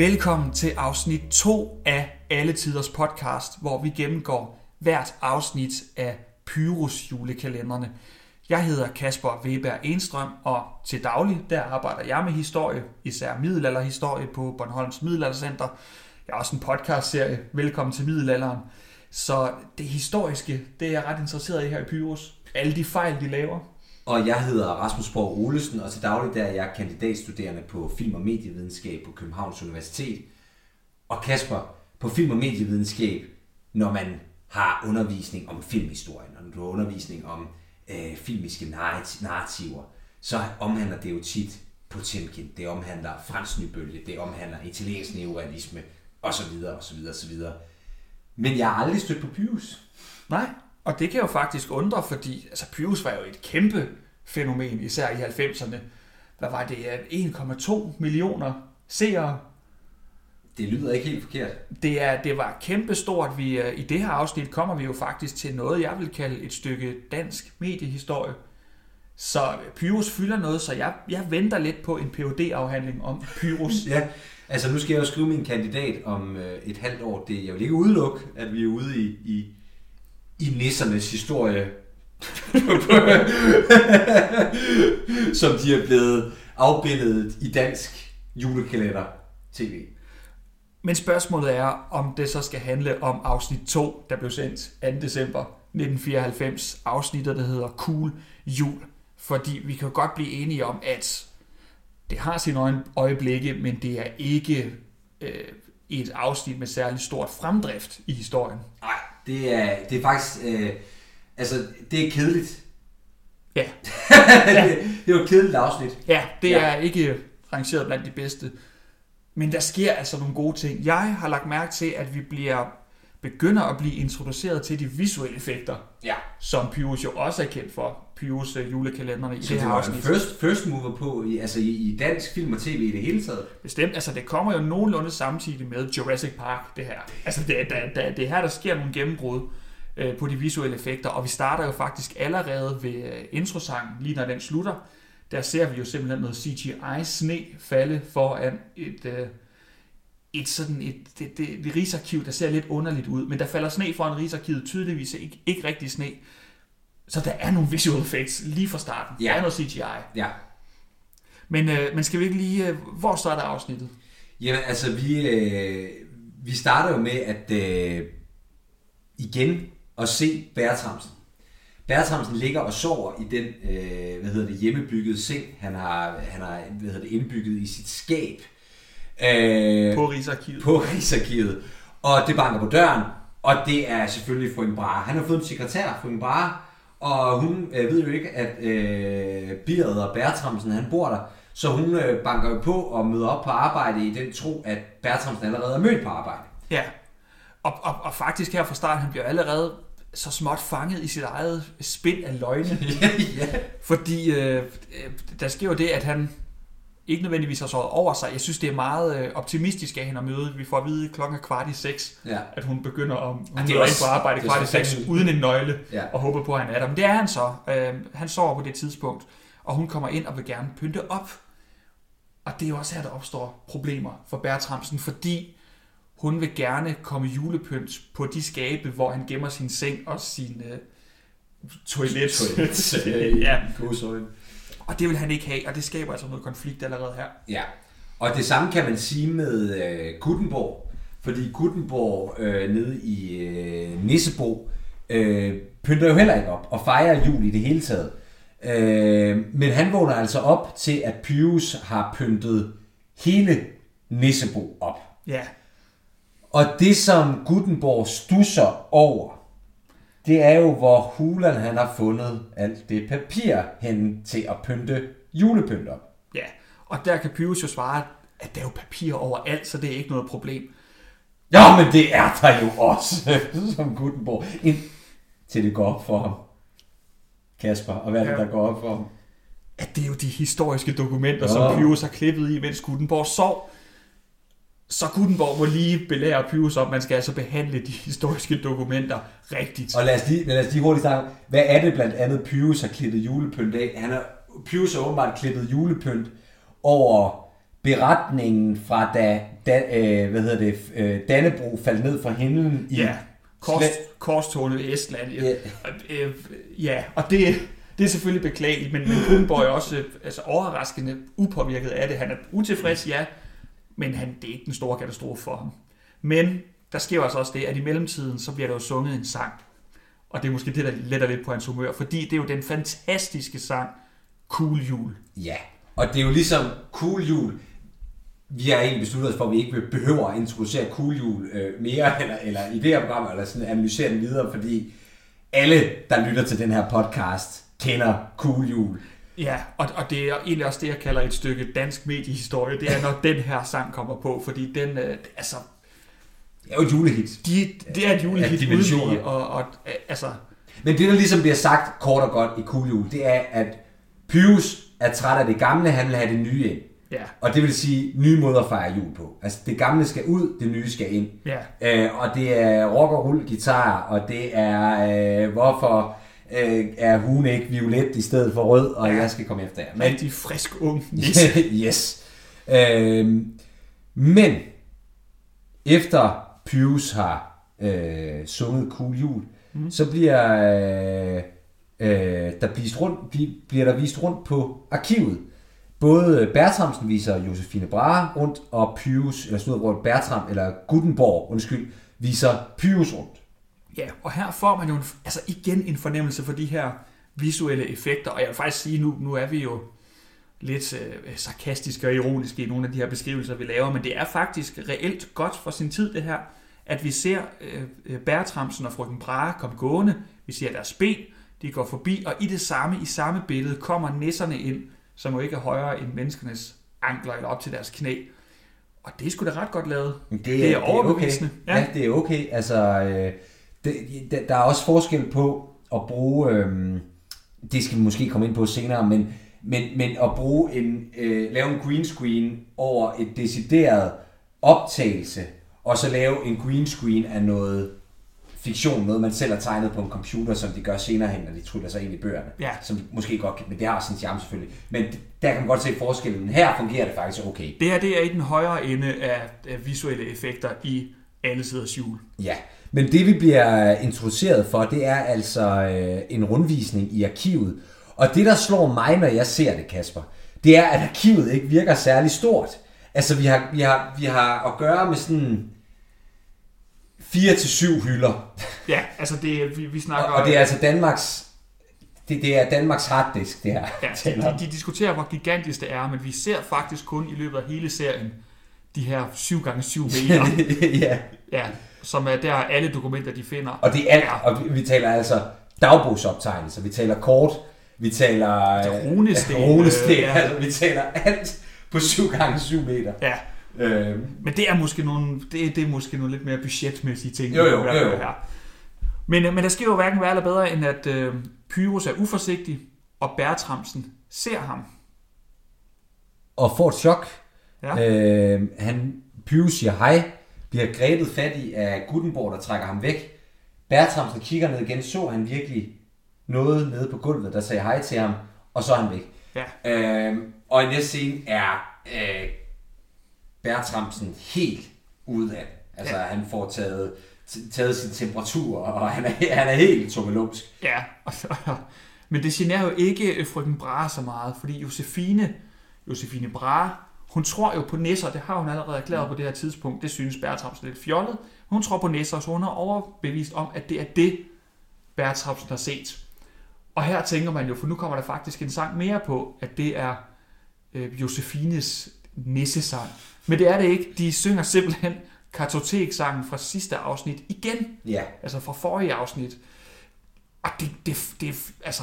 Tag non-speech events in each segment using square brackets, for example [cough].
Velkommen til afsnit 2 af Alle Tiders podcast, hvor vi gennemgår hvert afsnit af Pyrus julekalenderne. Jeg hedder Kasper Weber Enstrøm, og til daglig der arbejder jeg med historie, især middelalderhistorie på Bornholms Middelaldercenter. Jeg har også en podcastserie, Velkommen til Middelalderen. Så det historiske, det er jeg ret interesseret i her i Pyrus. Alle de fejl, de laver. Og jeg hedder Rasmus Borg Olesen, og til daglig der er jeg kandidatstuderende på film- og medievidenskab på Københavns Universitet. Og Kasper, på film- og medievidenskab, når man har undervisning om filmhistorien, og når du har undervisning om øh, filmiske narrativer, så omhandler det jo tit Potemkin, det omhandler fransk Nybølge, det omhandler italiensk neorealisme, osv., osv., osv. Men jeg har aldrig stødt på Pyrus. Nej, og det kan jo faktisk undre, fordi altså, Pyrus var jo et kæmpe fænomen, især i 90'erne. Hvad var det? 1,2 millioner seere. Det lyder ikke helt forkert. Det, er, det var kæmpestort. Vi, øh, I det her afsnit kommer vi jo faktisk til noget, jeg vil kalde et stykke dansk mediehistorie. Så Pyrus fylder noget, så jeg, jeg venter lidt på en phd afhandling om Pyrus. [laughs] Ja, altså nu skal jeg jo skrive min kandidat om øh, et halvt år. Det, jeg vil ikke udelukke, at vi er ude i, i, i nissernes historie, [laughs] som de er blevet afbildet i dansk julekalender tv. Men spørgsmålet er, om det så skal handle om afsnit 2, der blev sendt 2. december 1994. Afsnittet, der hedder Cool Jul. Fordi vi kan godt blive enige om, at det har sine øjeblikke, men det er ikke øh, et afsnit med særlig stort fremdrift i historien. Nej, det er, det er faktisk... Øh, altså, det er kedeligt. Ja, [laughs] det, det er jo et kedeligt afsnit. ja det Ja. er ikke rangeret blandt de bedste. Men der sker altså nogle gode ting. Jeg har lagt mærke til, at vi bliver begynder at blive introduceret til de visuelle effekter, Ja. som Pyrus jo også er kendt for. Pyrus øh, julekalenderne i Så det det her afsnit. first, first mover på, i, altså i, i dansk film og tv i det hele taget. Bestemt, altså det kommer jo nogenlunde samtidig med Jurassic Park, det her. Altså det, der, der, det er her, der sker nogle gennembrud øh, på de visuelle effekter, og vi starter jo faktisk allerede ved øh, introsangen, lige når den slutter. Der ser vi jo simpelthen noget CGI-sne falde foran et, øh, et sådan et, det, det, det rigsarkiv, der ser lidt underligt ud, men der falder sne foran rigsarkivet, tydeligvis ikke, ikke rigtig sne. Så der er nogle visual effects lige fra starten. Ja. Der er noget CGI. Ja. Men, øh, men skal vi ikke lige... Øh, hvor starter afsnittet? Jamen, altså, vi, øh, vi starter jo med at øh, igen at se Bertramsen. Bertramsen ligger og sover i den øh, hvad hedder det, hjemmebyggede seng, han har, han har hvad hedder det, indbygget i sit skab øh, På Rigsarkivet. på Rigsarkivet. Og det banker på døren, og det er selvfølgelig fru Brahe. Han har fået en sekretær, fru Brahe, og hun øh, ved jo ikke, at øh, Birret og Bertramsen, han bor der. Så hun øh, banker jo på og møder op på arbejde i den tro, at Bertramsen allerede er mødt på arbejde. Ja, og, og, og faktisk her fra start, han bliver allerede så småt fanget i sit eget spind af løgne. [laughs] ja. Fordi øh, øh, der sker jo det, at han ikke nødvendigvis har sovet over sig. Jeg synes, det er meget øh, optimistisk af hende at møde. Vi får at vide klokken er kvart i seks, Ja. at hun begynder at hun det er også- på arbejde kvart i seks uden en nøgle Ja. og håber på, at han er der. Men det er han så. Øh, han sover på det tidspunkt, og hun kommer ind og vil gerne pynte op. Og det er jo også her, der opstår problemer for Bertramsen, fordi hun vil gerne komme julepynt på de skabe, hvor han gemmer sin seng og sin øh, toilet. Toilet. [laughs] ja. Og det vil han ikke have, og det skaber altså noget konflikt allerede her. Ja, og det samme kan man sige med øh, Gutenborg, fordi Gutenborg øh, nede i øh, Nissebo øh, pynter jo heller ikke op og fejrer jul i det hele taget. Øh, men han vågner altså op til, at Pyrus har pyntet hele Nissebo op. Ja, Og det, som Gutenborg stusser over, det er jo, hvor Hulan han har fundet alt det papir hen til at pynte julepynt op. ja. Og der kan Pyrus jo svare, at der er jo papir overalt, så det er ikke noget problem. Ja, men det er der jo også, [laughs] som Gutenborg. Ind til det går op for ham. Kasper, og hvad er det, Ja. der går op for ham? At det er jo de historiske dokumenter, Ja. som Pyrus har klippet i, mens Gutenborg sov. Så Gutenborg må lige belære Pyrus om, man skal altså behandle de [laughs] historiske dokumenter rigtigt. Og lad os lige, lad os lige hurtigt snakke, hvad er det blandt andet Pyrus har klippet julepynt af? Han har, Pyrus har åbenbart klippet julepynt over beretningen fra da, da øh, hvad hedder det, øh, Dannebro faldt ned fra himlen i Ja, kors, Slet- korstårnet i Estland. Ja. Ja, øh, ja og det, det er selvfølgelig beklageligt, men, men Gutenborg er også øh, altså, overraskende upåvirket af det. Han er utilfreds, ja, men han, det er ikke den store katastrofe for ham. Men der sker jo altså også det, at i mellemtiden, så bliver der jo sunget en sang. Og det er måske det, der letter lidt på hans humør, fordi det er jo den fantastiske sang, Cool Jul. Ja, og det er jo ligesom Cool Jul. Vi har egentlig besluttet os for, at vi ikke behøver at introducere Cool Jul øh, mere, eller, eller i det her program, eller sådan analysere den videre, fordi alle, der lytter til den her podcast, kender Cool Jul. Ja, og, og det er egentlig også det, jeg kalder et stykke dansk mediehistorie. Det er, når den her sang kommer på, fordi den, øh, altså, Det er jo et julehit. de, det er et julehit dimensioner. uden lige, og, og øh, altså, Men det, der ligesom bliver sagt kort og godt i Cool Jul, det er, at Pyrus er træt af det gamle, han vil have det nye ind. ja, Og det vil sige nye måder at fejre jul på. Altså det gamle skal ud, det nye skal ind. ja, Øh, og det er rock og roll guitar, og det er øh, hvorfor øh, er hun ikke violet i stedet for rød, og Ja. jeg skal komme efter jer. Men, rigtig frisk ung [laughs] nisse. yes. Øh, men efter Pyrus har øh, sunget Cool Jul, mm. så bliver øh, øh, der vist rundt, bli- bliver der vist rundt på arkivet. Både Bertramsen viser Josefine Brahe rundt, og Pyrus, eller sådan noget, Bertram, eller Gutenborg, undskyld, viser Pyrus rundt. Ja, og her får man jo en, altså igen en fornemmelse for de her visuelle effekter, og jeg vil faktisk sige, nu, nu er vi jo lidt øh, sarkastiske og ironiske i nogle af de her beskrivelser, vi laver, men det er faktisk reelt godt for sin tid, det her, at vi ser øh, Bertramsen og frøken Brahe komme gående, vi ser deres ben, de går forbi, og i det samme, i samme billede, kommer nisserne ind, som jo ikke er højere end menneskenes ankler eller op til deres knæ. Og det er sgu da ret godt lavet. Det Det er overbevisende. Okay. Ja. ja, det er okay. Altså, øh, det, det, der er også forskel på at bruge, øh, det skal vi måske komme ind på senere, men, men, men at bruge en, øh, lave en green screen over et decideret optagelse, og så lave en green screen af noget fiktion, noget man selv har tegnet på en computer, som de gør senere hen, når de tryller sig ind i bøgerne. Ja. Som måske godt kan, men det har sin charme selvfølgelig. Men der kan man godt se forskellen. Her fungerer det faktisk okay. Det her det er i den højere ende af, af visuelle effekter i alle siders jul. Ja, men det vi bliver introduceret for, det er altså øh, en rundvisning i arkivet. Og det, der slår mig, når jeg ser det, Kasper, det er, at arkivet ikke virker særlig stort. Altså, vi har, vi har, vi har at gøre med sådan 4 til syv hylder. Ja, altså det, vi, vi snakker... Og, og det er altså Danmarks, det, det er Danmarks harddisk, det her. Ja, de, de, de diskuterer, hvor gigantisk det er, men vi ser faktisk kun i løbet af hele serien de her 7x7 meter, [laughs] ja. ja, som er der alle dokumenter, de finder. Og det er alt, og vi, taler altså dagbogsoptegnelser, vi taler kort, vi taler runesten, runesten øh, ja. altså, vi taler alt på 7 gange 7 meter. Ja, Øh, men det er måske nogle, det, det er måske nogle lidt mere budgetmæssige ting. Jo, jo, jo, jo. Her. Men, øh, men der sker jo hverken værre eller bedre, end at øh, Pyrus er uforsigtig, og Bertramsen ser ham. og får et chok. Ja. Øh, han, Pyrus siger hej, bliver grebet fat i af Gutenborg, der trækker ham væk. Bertramsen kigger ned igen, så han virkelig noget nede på gulvet, der sagde hej til ham, og så er han væk. Ja. Øh, og i næste scene er øh, Bertramsen helt ude af det. Altså, Ja. han får taget, taget sin temperatur, og han er, han er helt tummelumsk. Ja, men det generer jo ikke frøken Brahe så meget, fordi Josefine, Josefine Brahe, hun tror jo på nisser, det har hun allerede erklæret på det her tidspunkt, det synes Bertramsen lidt fjollet. Hun tror på nisser, så hun er overbevist om, at det er det, Bertramsen har set. Og her tænker man jo, for nu kommer der faktisk en sang mere på, at det er øh, Josefines nissesang. Men det er det ikke. De synger simpelthen kartoteksangen fra sidste afsnit igen. Ja. Altså fra forrige afsnit. Og det, det, det, altså,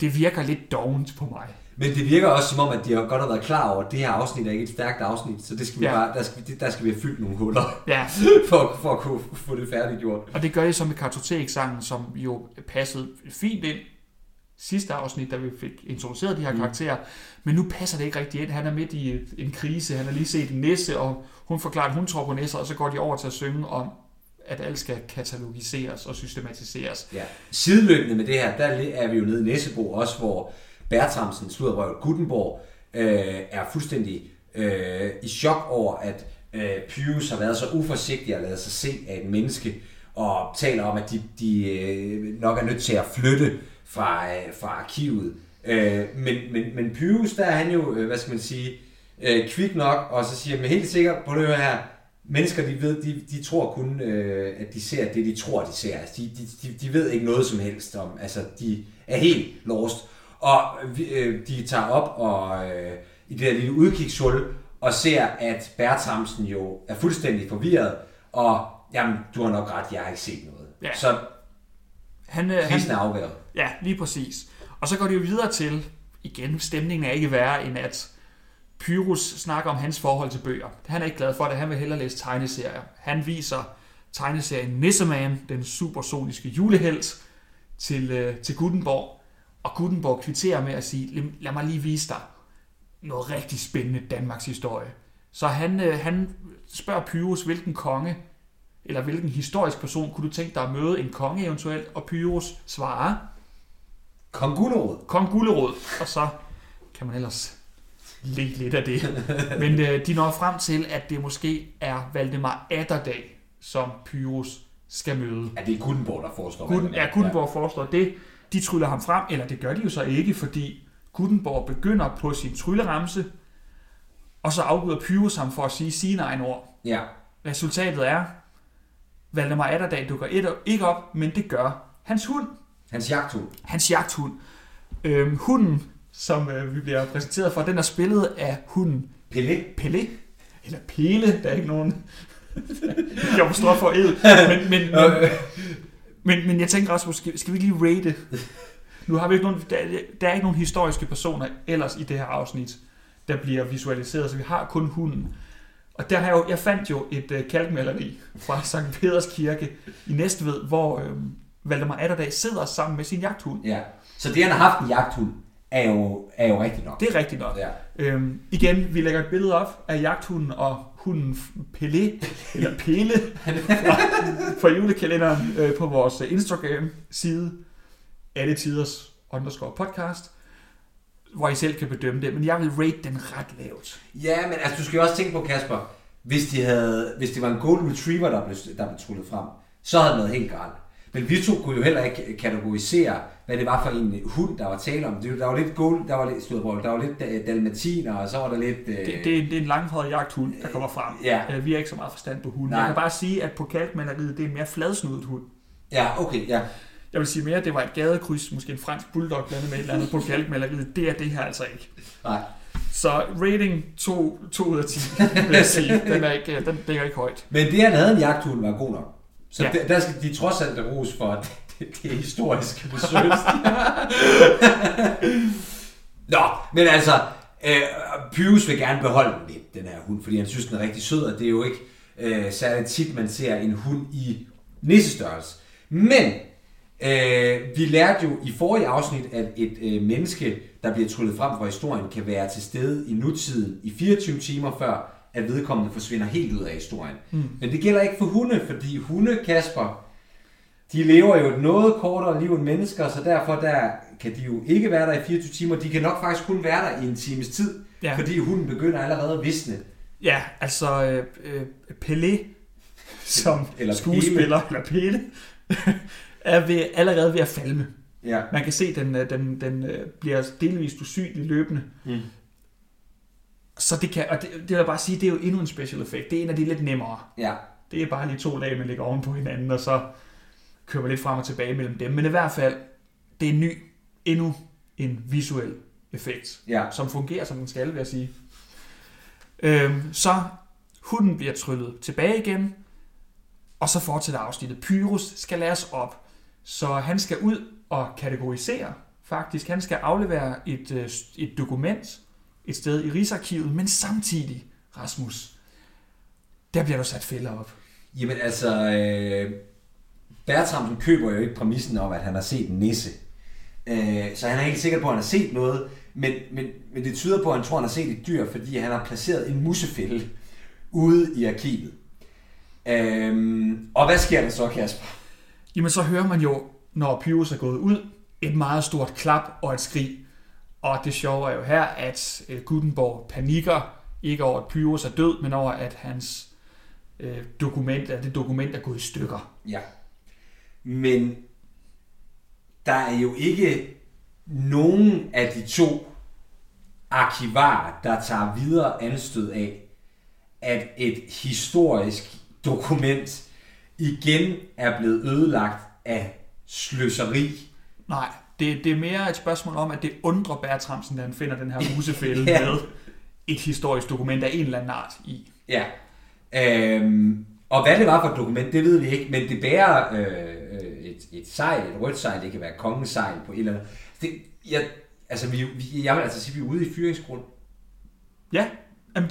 det virker lidt dovent på mig. Men det virker også som om, at de har godt har været klar over, at det her afsnit er ikke et stærkt afsnit, så det skal vi Ja. bare, der, skal, vi- der skal vi have fyldt nogle huller, Ja, [laughs] for, for at kunne få det færdiggjort. og det gør de så med kartoteksangen, som jo passede fint ind sidste afsnit, da vi fik introduceret de her karakterer. Men nu passer det ikke rigtig ind. Han er midt i en krise. Han har lige set en næse, og hun forklarer, at hun tror på næsser, og så går de over til at synge om, at alt skal katalogiseres og systematiseres. Ja. Sideløbende med det her, der er vi jo nede i Næsebo også, hvor Bertramsen, Sluderrøv Gutenborg, øh, er fuldstændig øh, i chok over, at øh, Pius har været så uforsigtig at lade sig se af et menneske, og taler om, at de, de øh, nok er nødt til at flytte fra, øh, fra arkivet. Øh, men, men, men Pius, der er han jo, øh, hvad skal man sige, øh, kvik nok, og så siger han helt sikkert på det her, mennesker, de ved, de, de tror kun, øh, at de ser det, de tror, de ser. Altså, de, de, de ved ikke noget som helst om, altså, de er helt lost. Og øh, de tager op og øh, i det der lille udkigshul, og ser, at Bertramsen jo er fuldstændig forvirret, og jamen, du har nok ret, jeg har ikke set noget. Ja. Så Han, øh, krisen han, er afværget. ja, lige præcis. Og så går det jo videre til, igen, stemningen er ikke værre, end at Pyrus snakker om hans forhold til bøger. Han er ikke glad for det, han vil hellere læse tegneserier. Han viser tegneserien Nisseman, den supersoniske julehelt, til, øh, til Gutenborg. Og Gutenborg kvitterer med at sige, "Lad- mig lige vise dig noget rigtig spændende Danmarks historie. Så han, øh, han spørger Pyrus, hvilken konge, eller hvilken historisk person kunne du tænke dig at møde en konge eventuelt, og Pyrus svarer, Kong Gulerod. Kong Gullerod, og så kan man ellers le lidt af det. [laughs] Men øh, de når frem til, at det måske er Valdemar Atterdag, som Pyrus skal møde. Ja, det er Gutenborg, der foreslår. Det er. ja, Gutenborg foreslår det. De tryller ham frem, eller det gør de jo så ikke, fordi Gutenborg begynder på sin trylleramse, og så afbryder Pyrus ham for at sige sine egne ord. Ja. Resultatet er, Valdemar Atterdag dukker et- ikke op, men det gør hans hund. Hans jagthund. hans jagthund. Øhm, hunden, som øh, vi bliver præsenteret for, den er spillet af hunden Pelé. Pelle. Eller Pele, der er ikke nogen... [laughs] jeg forstår for ed. Men, men, men, men, men jeg tænker også, skal vi ikke lige rate? Nu har vi ikke nogen, der, der er ikke nogen historiske personer ellers i det her afsnit, der bliver visualiseret, så vi har kun hunden. Og der har jeg, jo, jeg fandt jo et øh, kalkmaleri fra Sankt Peders Kirke i Næstved, hvor øh, Valdemar Atterdag sidder sammen med sin jagthund. Ja. Så det, han har haft en jagthund, er jo, er jo rigtigt nok. Det er rigtigt nok. Ja. Øhm, igen, vi lægger et billede op af jagthunden og hunden Pelle, eller [laughs] Pele, fra, fra julekalenderen øh, på vores Instagram-side, alle tiders underscore podcast, hvor I selv kan bedømme det, men jeg vil rate den ret lavt. Ja, men altså, du skal jo også tænke på, Kasper, hvis, de havde, hvis det var en golden retriever, der blev, der blev trullet frem, så havde det været helt galt. Men vi to kunne jo heller ikke kategorisere, hvad det var for en hund, der var tale om. Det, der var lidt gold, der var lidt slået der var lidt øh, dalmatiner, og så var der lidt... Øh, Det, det, er- det er en langhåret jagthund, der kommer frem. Ja. Øh, vi har ikke så meget forstand på hunden. Nej. Jeg kan bare sige, at på kalkmaleriet, det er en mere fladsnudet hund. Ja, okay, ja. Jeg vil sige mere, at det var et gadekryds, måske en fransk bulldog blandet med et eller andet på kalkmaleriet. Det er det her altså ikke. Nej. Så rating 2, 2 ud af 10, vil jeg sige. Den, er ikke, den ligger ikke højt. Men det, han havde en jagthund, var god nok. Så Ja. der, der skal de trods alt ros for, at det, det er historisk research. [laughs] Nå, men altså, øh, Pyrus vil gerne beholde den lidt, den her hund, fordi han synes, den er rigtig sød, og det er jo ikke øh, særligt tit, man ser en hund i nissestørrelse. Men øh, vi lærte jo i forrige afsnit, at et øh, menneske, der bliver tryllet frem fra historien, kan være til stede i nutiden i 24 timer før, at vedkommende forsvinder helt ud af historien. Mm. Men det gælder ikke for hunde, fordi hunde, Kasper, de lever jo et noget kortere liv end mennesker, så derfor der kan de jo ikke være der i 24 timer. De kan nok faktisk kun være der i en times tid, Ja. fordi hunden begynder allerede at visne. Ja, altså øh, øh, Pelé, som [laughs] Eller skuespiller, eller Pele, [laughs] er ved, allerede ved at falme. Ja. Man kan se, at den, øh, den, den øh, bliver delvist usynlig løbende. Mm. Så det kan, og det, det vil jeg bare sige, det er jo endnu en special effect. Det er en af de lidt nemmere. Ja. Det er bare lige to lag, man lægger oven på hinanden, og så kører man lidt frem og tilbage mellem dem. Men i hvert fald, det er en ny, endnu en visuel effekt, Ja. som fungerer, som den skal, vil jeg sige. Øhm, så hunden bliver tryllet tilbage igen, og så fortsætter afsnittet. Pyrus skal læres op, så han skal ud og kategorisere, faktisk. Han skal aflevere et, øh, et dokument et sted i Rigsarkivet, men samtidig, Rasmus, der bliver der sat fælder op. Jamen altså, øh, Bertramsen køber jo ikke præmissen om, at han har set en nisse. Øh, så han er helt sikker på, at han har set noget, men, men, men det tyder på, at han tror, at han har set et dyr, fordi han har placeret en musefælde ude i arkivet. Øh, og hvad sker der så, Kasper? Jamen så hører man jo, når Pyrus er gået ud, et meget stort klap og et skrig. Og det sjove er jo her, at øh, Gutenborg panikker ikke over, at Pyrus er død, men over, at hans øh, dokument, at det dokument er gået i stykker. Ja. Men der er jo ikke nogen af de to arkivarer, der tager videre anstød af, at et historisk dokument igen er blevet ødelagt af sløseri. Nej, det, det er mere et spørgsmål om, at det undrer Bertramsen, da han finder den her [laughs] musefælde Ja. med et historisk dokument af en eller anden art i. Ja. Øhm, og hvad det var for et dokument, det ved vi ikke, men det bærer øh, et, et sejl, et rødt sejl, det kan være kongens sejl på et eller andet. Det, jeg, altså, vi, vi, jeg vil altså sige, at vi er ude i fyringsgrund. Ja, jamen,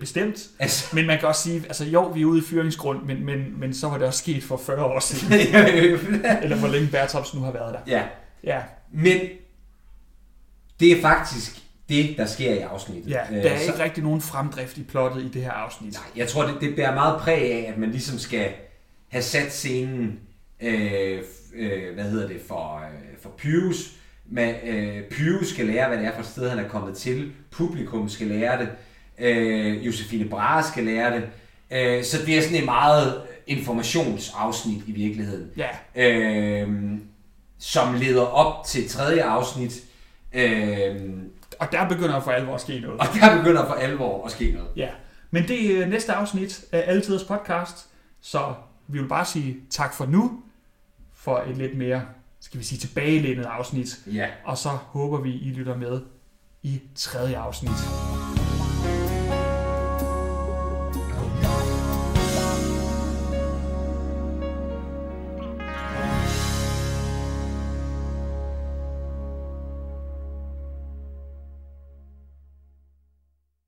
bestemt. Altså, Men man kan også sige, altså jo, vi er ude i fyringsgrund, men, men, men så var det også sket for 40 år siden. [laughs] eller hvor længe Bertramsen nu har været der. ja, Ja, men det er faktisk det, der sker i afsnittet. ja Øh, der er så- ikke rigtig nogen fremdrift i plottet i det her afsnit. Nej, jeg tror, det, det bærer meget præg af, at man ligesom skal have sat scenen, øh, øh, hvad hedder det, for, øh, for Pyrus. Men, øh, Pyrus skal lære, hvad det er for et sted, han er kommet til. Publikum skal lære det. Øh, Josefine Brahe skal lære det. Øh, så det er sådan et meget informationsafsnit i virkeligheden. Ja, Øh, som leder op til tredje afsnit. Øh, og der begynder for alvor at ske noget. og der begynder for alvor at ske noget. Ja, men det er næste afsnit af Altiders podcast, så vi vil bare sige tak for nu, for et lidt mere, skal vi sige, tilbagelænet afsnit, Ja. og så håber vi, I lytter med i tredje afsnit.